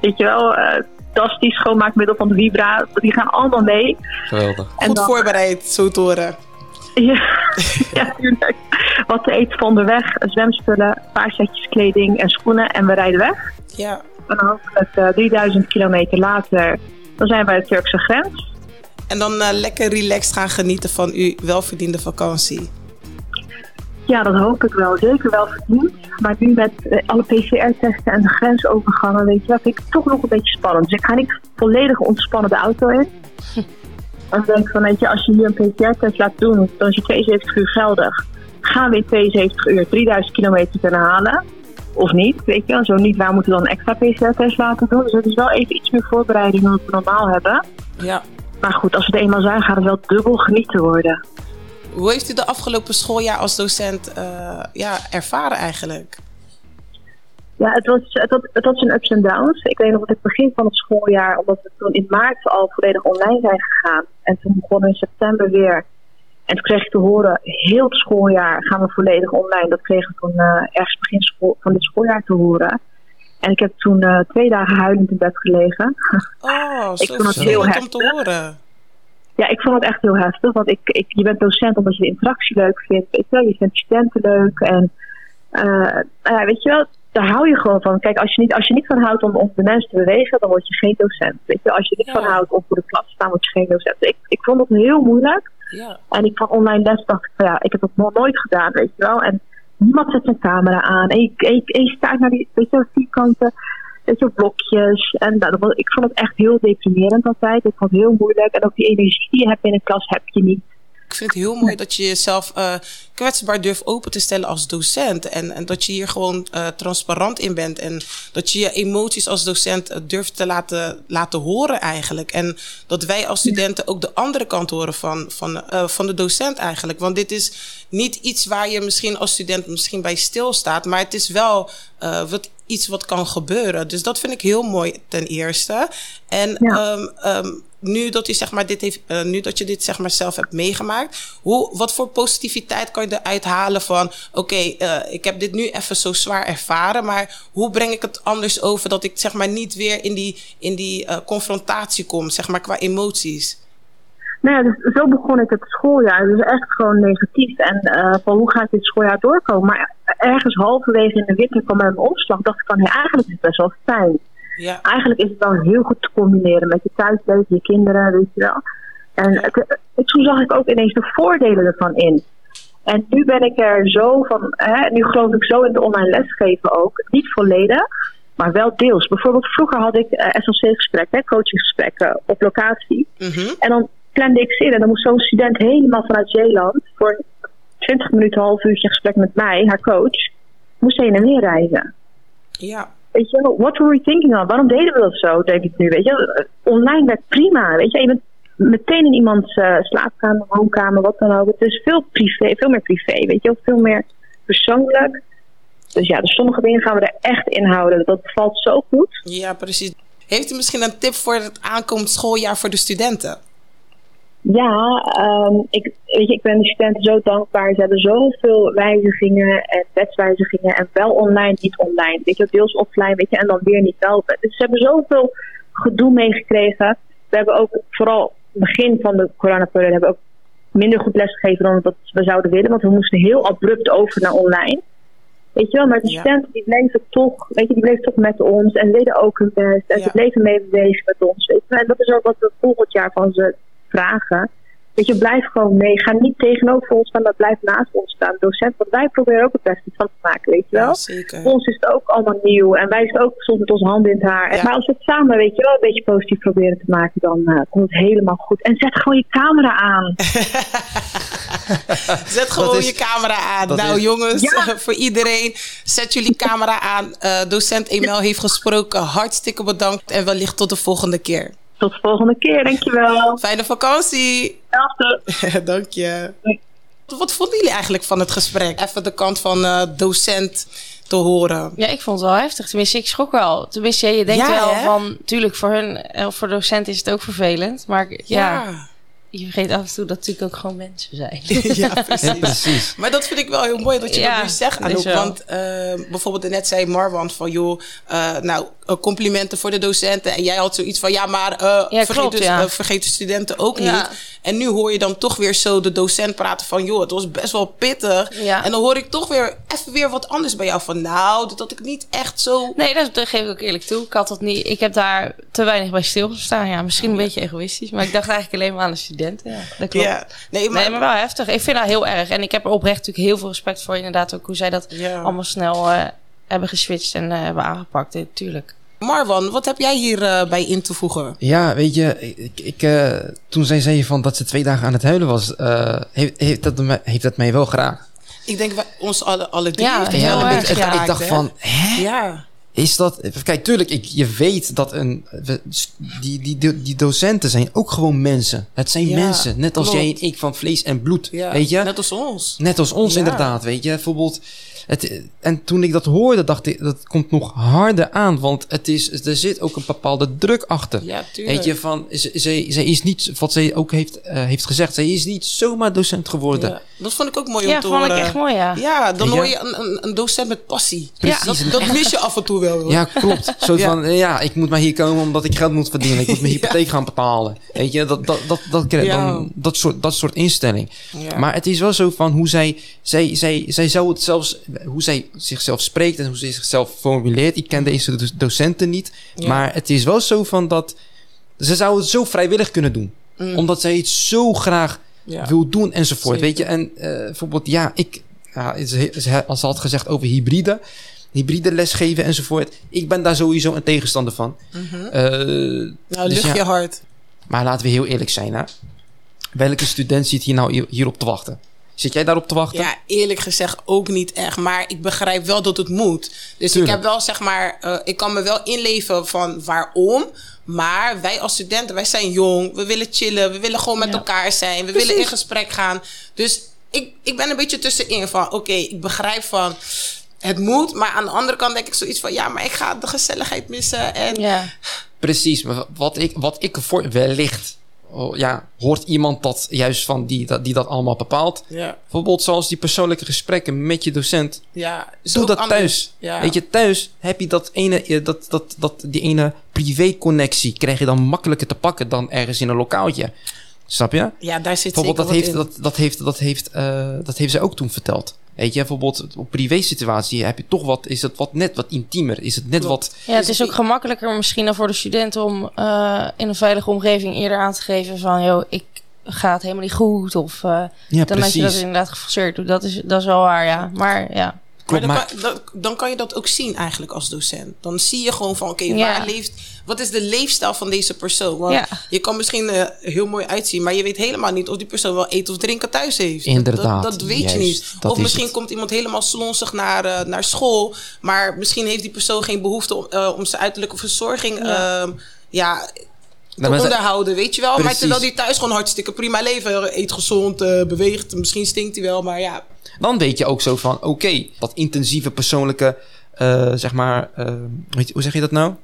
Speaker 1: Weet je wel, uh, tas die schoonmaakmiddel van de Vibra. Die gaan allemaal mee.
Speaker 4: Geweldig.
Speaker 2: En Goed dan, voorbereid, zo te horen.
Speaker 1: Ja, ja, tuurlijk. Wat te eten van onderweg, zwemspullen, een paar setjes kleding en schoenen en we rijden weg.
Speaker 2: Ja.
Speaker 1: En dan hopelijk uh, 3000 kilometer later Dan zijn we bij de Turkse grens.
Speaker 2: En dan uh, lekker relaxed gaan genieten van uw welverdiende vakantie.
Speaker 1: Ja, dat hoop ik wel. Zeker wel verdiend. Maar nu met uh, alle PCR-testen en de grensovergangen, weet je, dat vind ik toch nog een beetje spannend. Dus ik ga niet volledig ontspannen de auto in. Dan denk van, weet je, als je hier een PCR-test laat doen, dan is je 72 uur geldig. Gaan we in 72 uur 3000 kilometer kunnen halen? Of niet, weet je wel. Zo niet, waar moeten we dan extra PCR-test laten doen? Dus het is wel even iets meer voorbereiding dan we normaal hebben.
Speaker 2: Ja.
Speaker 1: Maar goed, als we er eenmaal zijn, gaat het wel dubbel genieten worden.
Speaker 2: Hoe heeft u de afgelopen schooljaar als docent uh, ja, ervaren eigenlijk?
Speaker 1: Ja, het was, het, was, het ups en downs. Ik weet nog dat het begin van het schooljaar, omdat we toen in maart al volledig online zijn gegaan. En toen begonnen in september weer. En toen kreeg ik te horen, heel het schooljaar gaan we volledig online. Dat kreeg ik toen uh, ergens begin school, van dit schooljaar te horen. En ik heb toen uh, twee dagen huilend in bed gelegen.
Speaker 2: Oh, ik vond het heel heftig. om te horen.
Speaker 1: Ja, ik vond het echt heel heftig. Want ik, ik, je bent docent omdat je de interactie leuk vindt. Weet je, vindt studenten leuk. En uh, ja, weet je wel, daar hou je gewoon van. Kijk, als je niet, als je niet van houdt om, om de mensen te bewegen, dan word je geen docent. Weet je, als je niet
Speaker 2: Ja.
Speaker 1: van houdt om voor de klas te staan, word je geen docent. Ik, ik vond het heel moeilijk. En ik van online les dacht ik ja, ik heb dat nog nooit gedaan, weet je wel. En niemand zet zijn camera aan. En je, en je staat naar die, weet je vierkante, weet je blokjes. En dat ik vond het echt heel deprimerend altijd. Ik vond het heel moeilijk. En ook die energie die je hebt in een klas heb je niet.
Speaker 2: Ik vind het heel mooi dat je jezelf eh, kwetsbaar durft open te stellen als docent. En, en dat je hier gewoon eh, transparant in bent. En dat je je emoties als docent eh, durft te laten, laten horen eigenlijk. En dat wij als studenten ook de andere kant horen van, van, van de docent eigenlijk. Want dit is niet iets waar je misschien als student misschien bij stilstaat. Maar het is wel wat, iets wat kan gebeuren. Dus dat vind ik heel mooi ten eerste. En
Speaker 1: Ja.
Speaker 2: ehm, ehm, nu dat je zeg maar dit heeft, eh, nu dat je dit zeg maar zelf hebt meegemaakt, hoe, wat voor positiviteit kan je eruit halen van, oké, eh, ik heb dit nu even zo zwaar ervaren, maar hoe breng ik het anders over dat ik zeg maar niet weer in die, in die eh, confrontatie kom, zeg maar qua emoties?
Speaker 1: Nou dus zo begon ik het schooljaar. Dus echt gewoon negatief. En van hoe ga ik dit schooljaar doorkomen? Maar ergens halverwege in de winter kwam een omslag. Dacht ik van, hey, eigenlijk is het best wel fijn.
Speaker 2: Ja,
Speaker 1: Eigenlijk is het wel heel goed te combineren met je thuisleven, je kinderen, weet je wel. En het- het- toen zag ik ook ineens de voordelen ervan in. En nu ben ik er zo van, hè, nu geloof ik zo in het online lesgeven ook. Niet volledig, maar wel deels. Bijvoorbeeld vroeger had ik eh, SLC-gesprekken, coachinggesprekken op locatie.
Speaker 2: Mhm.
Speaker 1: En dan plande ik ze in en dan moest zo'n student helemaal vanuit Zeeland voor 20 minuten, half uurtje gesprek met mij, haar coach, moest heen en weer reizen.
Speaker 2: ja,
Speaker 1: Weet je, what were we thinking of? Waarom deden we dat zo, denk ik nu? Weet je, online werkt prima. Weet je, je bent meteen in iemands eh, slaapkamer, woonkamer, wat dan ook. Het is veel privé, veel meer privé, weet je, veel meer persoonlijk. Dus ja, dus sommige dingen gaan we er echt in houden. Dat valt zo goed.
Speaker 2: ja, precies. Heeft u misschien een tip voor het aankomend schooljaar voor de studenten?
Speaker 1: Ja, ehm, ik, weet je, ik ben de studenten zo dankbaar. Ze hebben zoveel wijzigingen en wetswijzigingen. En wel online, niet online. Weet je, deels offline, weet je, en dan weer niet wel. Dus ze hebben zoveel gedoe meegekregen. We hebben ook vooral begin van de coronaperiode hebben we ook minder goed lesgegeven dan dat we zouden willen. Want we moesten heel abrupt over naar online. Weet je wel, maar de
Speaker 2: Ja.
Speaker 1: studenten die bleven toch, weet je, die bleven toch met ons en deden ook hun best. En
Speaker 2: Ja.
Speaker 1: ze bleven mee bewegen met ons. Weet je. En dat is ook wat we volgend jaar van ze vragen. Weet je, blijf gewoon mee. Ga niet tegenover ons staan, maar blijf naast ons staan. Docent, want wij proberen ook het beste van te maken, weet je wel.
Speaker 2: Ja, zeker.
Speaker 1: Voor ons is het ook allemaal nieuw en wij zitten ook soms met onze handen in het haar.
Speaker 2: Ja.
Speaker 1: Maar als we het samen, weet je wel, een beetje positief proberen te maken, dan eh, komt het helemaal goed. En zet gewoon je camera aan.
Speaker 2: Zet gewoon
Speaker 4: is-
Speaker 2: je camera aan. Nou
Speaker 4: is-
Speaker 2: jongens,
Speaker 1: Ja.
Speaker 2: voor iedereen, zet jullie camera aan. Eh, docent Emel heeft gesproken. Hartstikke bedankt en wellicht tot de volgende keer.
Speaker 1: Tot de volgende keer, dankjewel.
Speaker 2: Fijne vakantie.
Speaker 1: Hetzelfde.
Speaker 2: Dank je. Wat vonden jullie eigenlijk van het gesprek? Even de kant van eh, docent te horen.
Speaker 3: Ja, ik vond het wel heftig. Tenminste, ik schrok wel. Tenminste, je denkt
Speaker 2: Ja,
Speaker 3: wel
Speaker 2: hè?
Speaker 3: van... Tuurlijk, voor hun, eh, voor docenten is het ook vervelend. Maar ja,
Speaker 2: Ja.
Speaker 3: Je vergeet af en toe dat natuurlijk ook gewoon mensen zijn.
Speaker 2: ja, precies.
Speaker 4: Ja, precies.
Speaker 2: Maar dat vind ik wel heel mooi dat je
Speaker 3: Ja,
Speaker 2: dat nu zegt, Anouk. Want eh, bijvoorbeeld net zei Marwan van... joh, eh, nou, eh, complimenten voor de docenten. En jij had zoiets van... ja, maar eh, vergeet,
Speaker 3: klopt,
Speaker 2: dus,
Speaker 3: ja.
Speaker 2: vergeet de studenten ook
Speaker 3: Ja.
Speaker 2: niet. En nu hoor je dan toch weer zo de docent praten van... joh, het was best wel pittig.
Speaker 3: Ja.
Speaker 2: En dan hoor ik toch weer even weer wat anders bij jou. Van nou, dat had ik niet echt zo...
Speaker 3: Nee, dat, dat geef ik ook eerlijk toe. Ik had dat niet. Ik heb daar te weinig bij stilgestaan. Ja, misschien een beetje egoïstisch, maar ik dacht eigenlijk alleen maar aan de studenten. Ja, dat klopt.
Speaker 2: Ja, nee, maar,
Speaker 3: Nee, maar wel heftig. Ik vind dat heel erg. En ik heb er oprecht natuurlijk heel veel respect voor. Inderdaad, ook hoe zij dat
Speaker 2: Ja.
Speaker 3: allemaal snel eh, hebben geswitcht en eh, hebben aangepakt. Eh, tuurlijk.
Speaker 2: Marwan, wat heb jij hierbij bij in te voegen?
Speaker 4: Ja, weet je, ik, ik, eh, toen zij zei van dat ze twee dagen aan het huilen was, eh, heeft, heeft, dat, me- heeft dat mij wel geraakt.
Speaker 2: Ik denk wij, ons alle, alle drie
Speaker 3: Ja,
Speaker 2: heeft het
Speaker 3: heel erg,
Speaker 2: geraakt,
Speaker 4: ik dacht
Speaker 2: hè?
Speaker 4: van, hè?
Speaker 2: Ja,
Speaker 4: Is dat... Kijk, tuurlijk, ik, je weet dat een... Die, die, die, die docenten zijn ook gewoon mensen. Het zijn
Speaker 2: Ja,
Speaker 4: mensen. Net als
Speaker 2: klopt.
Speaker 4: jij en ik van vlees en bloed.
Speaker 2: ja.
Speaker 4: Weet je?
Speaker 2: net als ons.
Speaker 4: Net als ons
Speaker 2: Ja.
Speaker 4: inderdaad, weet je. Bijvoorbeeld... Het, en toen ik dat hoorde, dacht ik, dat komt nog harder aan. Want het is, er zit ook een bepaalde druk achter.
Speaker 2: Ja, tuurlijk.
Speaker 4: Weet je, van, ze- zij, is niet, wat zij ook heeft, eh, heeft gezegd, zij is niet zomaar docent geworden.
Speaker 2: Ja, dat vond ik ook mooi om
Speaker 3: Ja,
Speaker 2: te
Speaker 3: vond ik echt mooi, ja.
Speaker 2: Ja, dan hoor je een, een, een docent met passie.
Speaker 4: Precies.
Speaker 2: Dat, dat mis je af en toe wel. hoor.
Speaker 4: Ja, klopt. Zo
Speaker 2: Ja.
Speaker 4: van, ja, ik moet maar hier komen omdat ik geld moet verdienen. Ik moet mijn hypotheek gaan betalen. Weet je, dat, dat, dat, dat, dat,
Speaker 2: Ja.
Speaker 4: dan, dat, soort, dat soort instelling.
Speaker 2: Ja.
Speaker 4: Maar het is wel zo van hoe zij, zij, zij, zij zou het zelfs, hoe zij zichzelf spreekt en hoe zij zichzelf formuleert. Ik ken deze do- docenten niet.
Speaker 2: Ja.
Speaker 4: Maar het is wel zo van dat, ze zou het zo vrijwillig kunnen doen.
Speaker 2: Mm.
Speaker 4: Omdat zij het zo graag
Speaker 2: Ja.
Speaker 4: wil doen enzovoort.
Speaker 2: Zeker.
Speaker 4: Weet je, en eh, bijvoorbeeld, ja, ik, ja, als ze had gezegd over hybride, hybride lesgeven enzovoort. Ik ben daar sowieso een tegenstander van.
Speaker 2: Mhm.
Speaker 4: Eh,
Speaker 2: Nou,
Speaker 4: dus
Speaker 2: lucht
Speaker 4: ja,
Speaker 2: je hart.
Speaker 4: Maar laten we heel eerlijk zijn, hè. Welke student zit hier nou hier- hierop te wachten? Zit jij daarop te wachten?
Speaker 2: Ja, eerlijk gezegd ook niet echt. Maar ik begrijp wel dat het moet. Dus
Speaker 4: Tuurlijk.
Speaker 2: ik heb wel, zeg maar, eh, ik kan me wel inleven van waarom. Maar wij als studenten, wij zijn jong. We willen chillen. We willen gewoon met
Speaker 3: Ja.
Speaker 2: elkaar zijn. We
Speaker 3: Precies.
Speaker 2: willen in gesprek gaan. Dus ik, ik ben een beetje tussenin van, oké, ik begrijp van... Het moet, maar aan de andere kant denk ik zoiets van... ja, maar ik ga de gezelligheid missen. En
Speaker 3: Ja.
Speaker 4: Precies, maar wat ik, wat ik voor wellicht, ja, hoort iemand dat juist van die dat, die dat allemaal bepaalt.
Speaker 2: ja,
Speaker 4: Bijvoorbeeld zoals die persoonlijke gesprekken met je docent.
Speaker 2: ja
Speaker 4: Doe dat
Speaker 2: anders.
Speaker 4: thuis.
Speaker 2: Ja.
Speaker 4: Weet je, thuis heb je dat ene, eh, dat, dat, dat, die ene privé-connectie. Krijg je dan makkelijker te pakken dan ergens in een lokaaltje. Snap je?
Speaker 2: ja, daar zit
Speaker 4: Bijvoorbeeld, dat heeft,
Speaker 2: in.
Speaker 4: dat, dat, heeft, dat, heeft, eh, dat heeft zij ook toen verteld. Weet je, bijvoorbeeld op privé-situatie heb je toch wat, is het wat net wat intiemer. Is het net wat,
Speaker 3: Ja, het is ook gemakkelijker misschien dan voor de student om eh, in een veilige omgeving eerder aan te geven van, joh, ik ga het helemaal niet goed. Of
Speaker 4: ja
Speaker 3: dan dat je dat inderdaad geforceerd doet. Dat is, dat is wel waar, ja. Maar ja.
Speaker 4: Klopt,
Speaker 2: maar
Speaker 4: maar,
Speaker 2: dan, kan, dan, dan kan je dat ook zien eigenlijk als docent. Dan zie je gewoon van, oké,
Speaker 3: Ja.
Speaker 2: waar leeft... Wat is de leefstijl van deze persoon? Want
Speaker 3: Ja.
Speaker 2: je kan misschien eh, heel mooi uitzien... maar je weet helemaal niet of die persoon wel eten of drinken thuis heeft. Dat-
Speaker 4: Inderdaad,
Speaker 2: Dat, dat weet
Speaker 4: juist,
Speaker 2: je niet.
Speaker 4: dat
Speaker 2: of
Speaker 4: is
Speaker 2: misschien
Speaker 4: het.
Speaker 2: komt iemand helemaal slonsig naar, eh, naar school... maar misschien heeft die persoon geen behoefte om, eh, om zijn uiterlijke verzorging...
Speaker 3: Ja.
Speaker 2: ehm, ja, te
Speaker 4: Nou, maar
Speaker 2: onderhouden, weet je wel. Maar
Speaker 4: Precies.
Speaker 2: terwijl die thuis gewoon hartstikke prima leven. Eet gezond, eh, beweegt. Misschien stinkt hij wel, maar ja.
Speaker 4: Dan weet je ook zo van, oké, dat intensieve persoonlijke, eh, zeg maar, eh, weet je, hoe zeg je dat nou?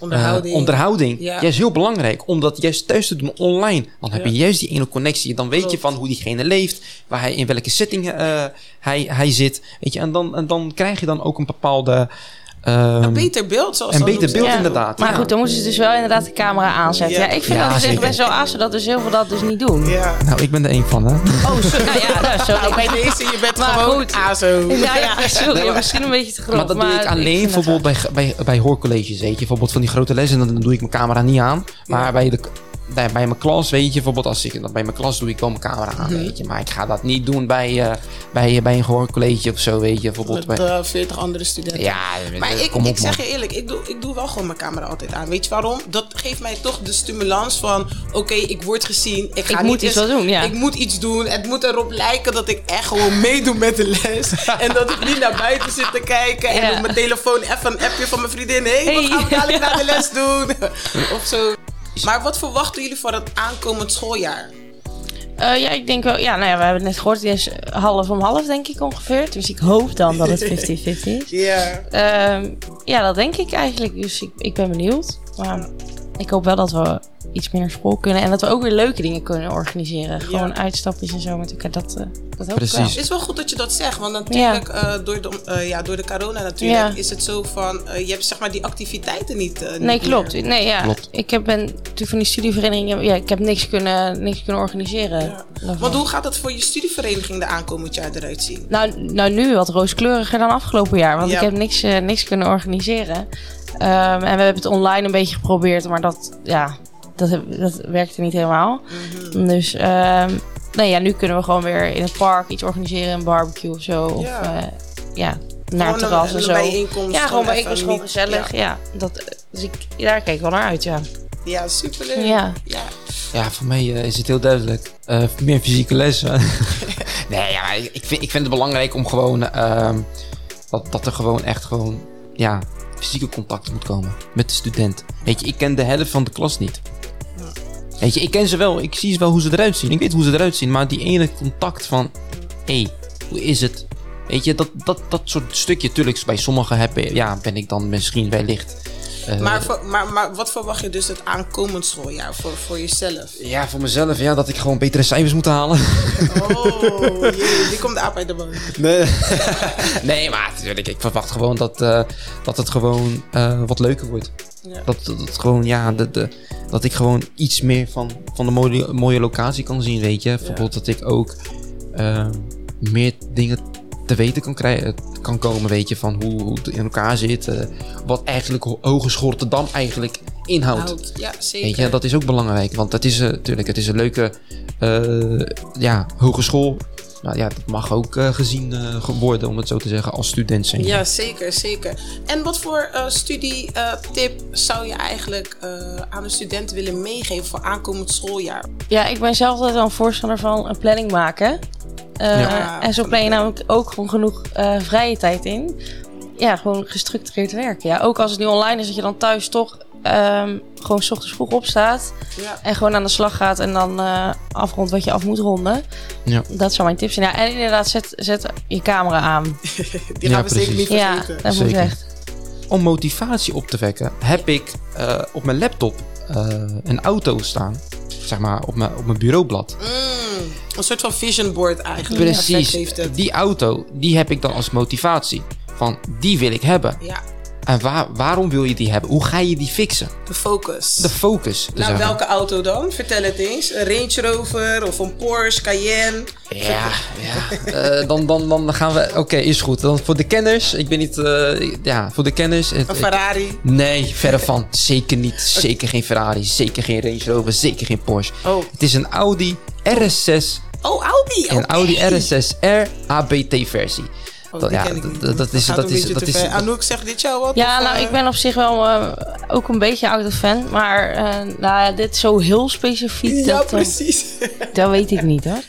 Speaker 2: Onderhouding.
Speaker 4: Eh, onderhouding.
Speaker 2: Ja.
Speaker 4: Juist heel belangrijk. Om dat juist thuis te doen online. Dan heb
Speaker 2: Ja.
Speaker 4: je juist die ene connectie. Dan weet je van hoe diegene leeft. Waar hij, in welke setting eh, hij, hij zit. Weet je, en dan, en dan krijg je dan ook een bepaalde... ehm,
Speaker 2: een beter beeld, zoals
Speaker 4: een
Speaker 2: dat
Speaker 4: beter beeld
Speaker 2: zeggen.
Speaker 4: inderdaad.
Speaker 3: Maar
Speaker 4: ja.
Speaker 3: goed, dan moeten ze dus wel inderdaad de camera aanzetten.
Speaker 2: Ja.
Speaker 3: Ja, ik vind
Speaker 4: Ja,
Speaker 3: dat dus echt
Speaker 4: zeker.
Speaker 3: best wel azen dat dus heel veel dat dus niet doen.
Speaker 2: Ja.
Speaker 4: Nou, ik ben er één van, hè.
Speaker 3: Oh, sorry. Nou ja, nou, sorry.
Speaker 2: Nou, je bent
Speaker 3: Maar
Speaker 2: gewoon
Speaker 3: goed.
Speaker 2: ASO.
Speaker 3: Ja, ja, sorry.
Speaker 4: Nee, maar-
Speaker 3: misschien een beetje te groot.
Speaker 4: maar dat doe ik alleen bijvoorbeeld bij, bij, bij hoorcolleges, weet je. Bijvoorbeeld van die grote lessen, dan, dan doe ik mijn camera niet aan. Maar
Speaker 2: Ja.
Speaker 4: bij, de, bij, bij mijn klas, weet je, bijvoorbeeld als ik bij mijn klas doe ik wel mijn camera aan,
Speaker 2: Mhm.
Speaker 4: weet je. Maar ik ga dat niet doen bij, eh, bij, bij een gehoorcollege of zo, weet je. Bijvoorbeeld
Speaker 2: Met
Speaker 4: bij...
Speaker 2: eh, 40 andere studenten.
Speaker 4: Ja,
Speaker 2: Maar
Speaker 4: eh,
Speaker 2: ik,
Speaker 4: kom op,
Speaker 2: ik zeg je eerlijk, ik doe, ik doe wel gewoon mijn camera altijd aan. Weet je waarom? Dat geeft mij toch de stimulans van... Oké, ik word gezien. Ik, ga
Speaker 3: Ik moet iets
Speaker 2: eens-
Speaker 3: doen, ja.
Speaker 2: Ik moet iets doen. Het moet erop lijken dat ik echt gewoon meedoe met de les. en dat ik niet naar buiten zit te kijken. En op mijn telefoon even een appje van mijn vriendin. Hé, hey, wat gaan we dadelijk naar de les doen? of zo. Maar wat verwachten jullie voor het aankomend schooljaar?
Speaker 3: Eh, ja, ik denk wel. Ja, nou ja, we hebben het net gehoord. Het is half om half, denk ik ongeveer. Dus ik hoop dan dat het 50-50 is.
Speaker 2: Ja.
Speaker 3: Ehm, ja, dat denk ik eigenlijk. Dus ik, ik ben benieuwd. Maar ik hoop wel dat we iets meer naar school kunnen. En dat we ook weer leuke dingen kunnen organiseren. Gewoon uitstapjes en zo met elkaar. Dat, uh, dat hoop
Speaker 4: Precies.
Speaker 3: ik wel.
Speaker 2: Het is wel goed dat je dat zegt, want natuurlijk eh, door, de, eh, ja, door de corona natuurlijk
Speaker 3: Ja.
Speaker 2: is het zo van, eh, je hebt zeg maar die activiteiten niet. eh, niet
Speaker 3: Nee, klopt.
Speaker 2: meer.
Speaker 3: Nee, ja.
Speaker 4: Klopt.
Speaker 3: Ik heb, ben natuurlijk van die studieverenigingen... Ja, ik heb niks kunnen, niks kunnen organiseren.
Speaker 2: Want hoe gaat het voor je studievereniging de aankomend jaar eruit zien?
Speaker 3: Nou, nou, nu wat rooskleuriger dan afgelopen jaar. Want
Speaker 2: Ja.
Speaker 3: ik heb niks, niks kunnen organiseren. Ehm, en we hebben het online een beetje geprobeerd. Maar dat, ja, dat, dat werkte niet helemaal.
Speaker 2: Mhm.
Speaker 3: Dus ehm, nee, ja, nu kunnen we gewoon weer in het park iets organiseren. Een barbecue of zo. Of
Speaker 2: Ja.
Speaker 3: naar
Speaker 2: Gewoon
Speaker 3: het terras
Speaker 2: een-
Speaker 3: en zo.
Speaker 2: bijeenkomst,
Speaker 3: Ja, gewoon bijeenkomst, gewoon gezellig. Ja. dat, dus ik, daar kijk ik wel naar uit, ja.
Speaker 2: Ja, superleuk.
Speaker 3: Ja.
Speaker 2: ja.
Speaker 4: Ja, voor mij eh, is het heel duidelijk. Eh, meer fysieke lessen. nee, ja, ik vind, ik vind het belangrijk om gewoon... ehm, dat, dat er gewoon echt gewoon... Ja, fysieke contact moet komen met de student. Weet je, ik ken de helft van de klas niet. Weet je, ik ken ze wel. Ik zie ze wel hoe ze eruit zien. Ik weet hoe ze eruit zien. Maar die ene contact van... Hé, hey, hoe is het? Weet je, dat, dat, dat soort stukje... Tuurlijk, bij sommigen heb, ja, ben ik dan misschien wellicht... eh,
Speaker 2: Maar, maar, maar wat verwacht je dus het aankomend schooljaar voor, voor jezelf?
Speaker 4: ja, voor mezelf, ja, dat ik gewoon betere cijfers moet halen.
Speaker 2: Oh, jee, die komt de aap uit de boom.
Speaker 4: Nee, nee maar natuurlijk, ik verwacht gewoon dat, eh, dat het gewoon eh, wat leuker wordt.
Speaker 2: Ja.
Speaker 4: Dat, dat gewoon, ja, de, de, dat ik gewoon iets meer van, van de mooie, mooie locatie kan zien, weet je. Bijvoorbeeld dat ik ook ehm, meer dingen te weten kan, krijgen, kan komen, weet je, van hoe, hoe het in elkaar zit. eh, wat eigenlijk Ho- Hogeschool Rotterdam eigenlijk inhoudt.
Speaker 2: Oud. Ja, zeker.
Speaker 4: Weet je, dat is ook belangrijk, want het is natuurlijk, het is een leuke eh, ja, hogeschool. Nou ja, dat mag ook eh, gezien eh, worden, om het zo te zeggen, als student zijn.
Speaker 2: Ja, zeker, zeker. En wat voor eh studietip zou je eigenlijk eh, aan de student willen meegeven voor aankomend schooljaar?
Speaker 3: Ja, ik ben zelf altijd wel een voorstander van een planning maken. Eh,
Speaker 2: Ja.
Speaker 3: En zo plan je namelijk ook gewoon genoeg eh, vrije tijd in. Ja, gewoon gestructureerd werken. Ja, ook als het nu online is, dat je dan thuis toch ehm, gewoon 's ochtends vroeg opstaat.
Speaker 2: Ja.
Speaker 3: En gewoon aan de slag gaat en dan eh afrondt wat je af moet ronden.
Speaker 4: Ja.
Speaker 3: Dat zou mijn tip zijn. Ja, en inderdaad, zet, zet je camera aan.
Speaker 2: Die gaan
Speaker 4: Ja,
Speaker 2: we zeker niet
Speaker 4: precies.
Speaker 3: Ja,
Speaker 2: vergeten.
Speaker 3: dat moet echt.
Speaker 4: Om motivatie op te wekken, heb ik eh, op mijn laptop eh, een auto staan. Zeg maar op mijn, op mijn bureaublad.
Speaker 2: Mm, een soort van vision board eigenlijk.
Speaker 4: Precies.
Speaker 2: heeft het.
Speaker 4: Die auto, die heb ik dan als motivatie. Van, die wil ik hebben.
Speaker 2: Ja,
Speaker 4: En waar, waarom wil je die hebben? Hoe ga je die fixen?
Speaker 2: de focus.
Speaker 4: De focus. te
Speaker 2: nou, welke auto dan? Vertel het eens. Een Range Rover of een Porsche, Cayenne?
Speaker 4: Ja, ja. Eh, dan, dan, dan gaan we. Oké, is goed. Dan voor de kenners. Ik ben niet. eh, ja, voor de kenners.
Speaker 2: Een Ferrari?
Speaker 4: nee, verre van. Zeker niet. Zeker geen Ferrari. Zeker geen Range Rover. Zeker geen Porsche.
Speaker 2: Oh,
Speaker 4: Het is een Audi RS6.
Speaker 2: oh Audi.
Speaker 4: Een. Audi RS6R ABT versie.
Speaker 2: Oh,
Speaker 4: Dat- ja, dat- dat is- dat is- dat is-
Speaker 2: Anouk, zegt dit jou wat?
Speaker 3: Ja,
Speaker 2: Of,
Speaker 3: nou,
Speaker 2: eh,
Speaker 3: ik ben op zich wel eh, ook een beetje autofan. Maar eh, nou, ja, dit zo heel specifiek,
Speaker 2: Ja,
Speaker 3: dat,
Speaker 2: precies.
Speaker 3: dat weet ik niet hoor.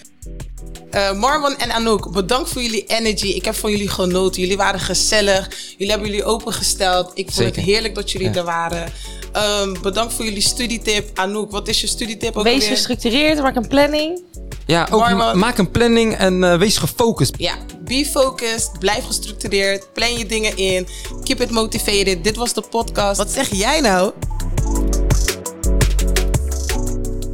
Speaker 2: Eh, Marwan en Anouk, bedankt voor jullie energy. Ik heb van jullie genoten. Jullie waren gezellig. Jullie hebben jullie opengesteld. Ik vond
Speaker 4: Zeker.
Speaker 2: het heerlijk dat jullie
Speaker 4: Ja.
Speaker 2: er waren. Ehm, bedankt voor jullie studietip. Anouk, wat is je studietip ook
Speaker 3: Wees gestructureerd, maak een planning.
Speaker 4: Ja, ook
Speaker 2: Marwan.
Speaker 4: maak een planning en eh, wees gefocust.
Speaker 2: Ja, be focused, blijf gestructureerd, plan je dingen in, keep it motivated. Dit was de podcast. Wat zeg jij nou?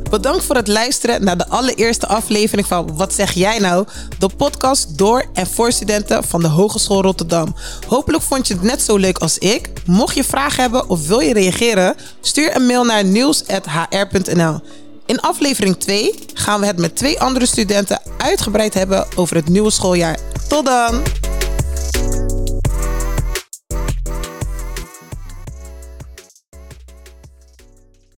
Speaker 2: Bedankt voor het luisteren naar de allereerste aflevering van Wat zeg jij nou? De podcast door en voor studenten van de Hogeschool Rotterdam. Hopelijk vond je het net zo leuk als ik. Mocht je vragen hebben of wil je reageren, stuur een mail naar nieuws.hr.nl. In aflevering 2 gaan we het met twee andere studenten uitgebreid hebben over het nieuwe schooljaar. Tot dan!